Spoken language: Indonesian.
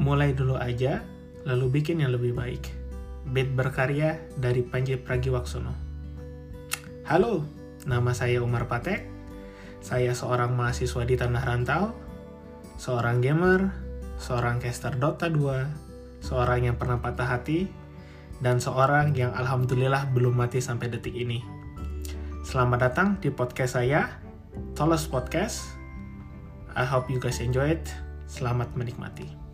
mulai dulu aja, lalu bikin yang lebih baik. Bit berkarya dari Panji Pragiwaksono. Halo, nama saya Umar Patek. Saya seorang mahasiswa di Tanah Rantau, seorang gamer, seorang caster Dota 2, seorang yang pernah patah hati, dan seorang yang alhamdulillah belum mati sampai detik ini. Selamat datang di podcast saya, Tolos Podcast. I hope you guys enjoy it. Selamat menikmati.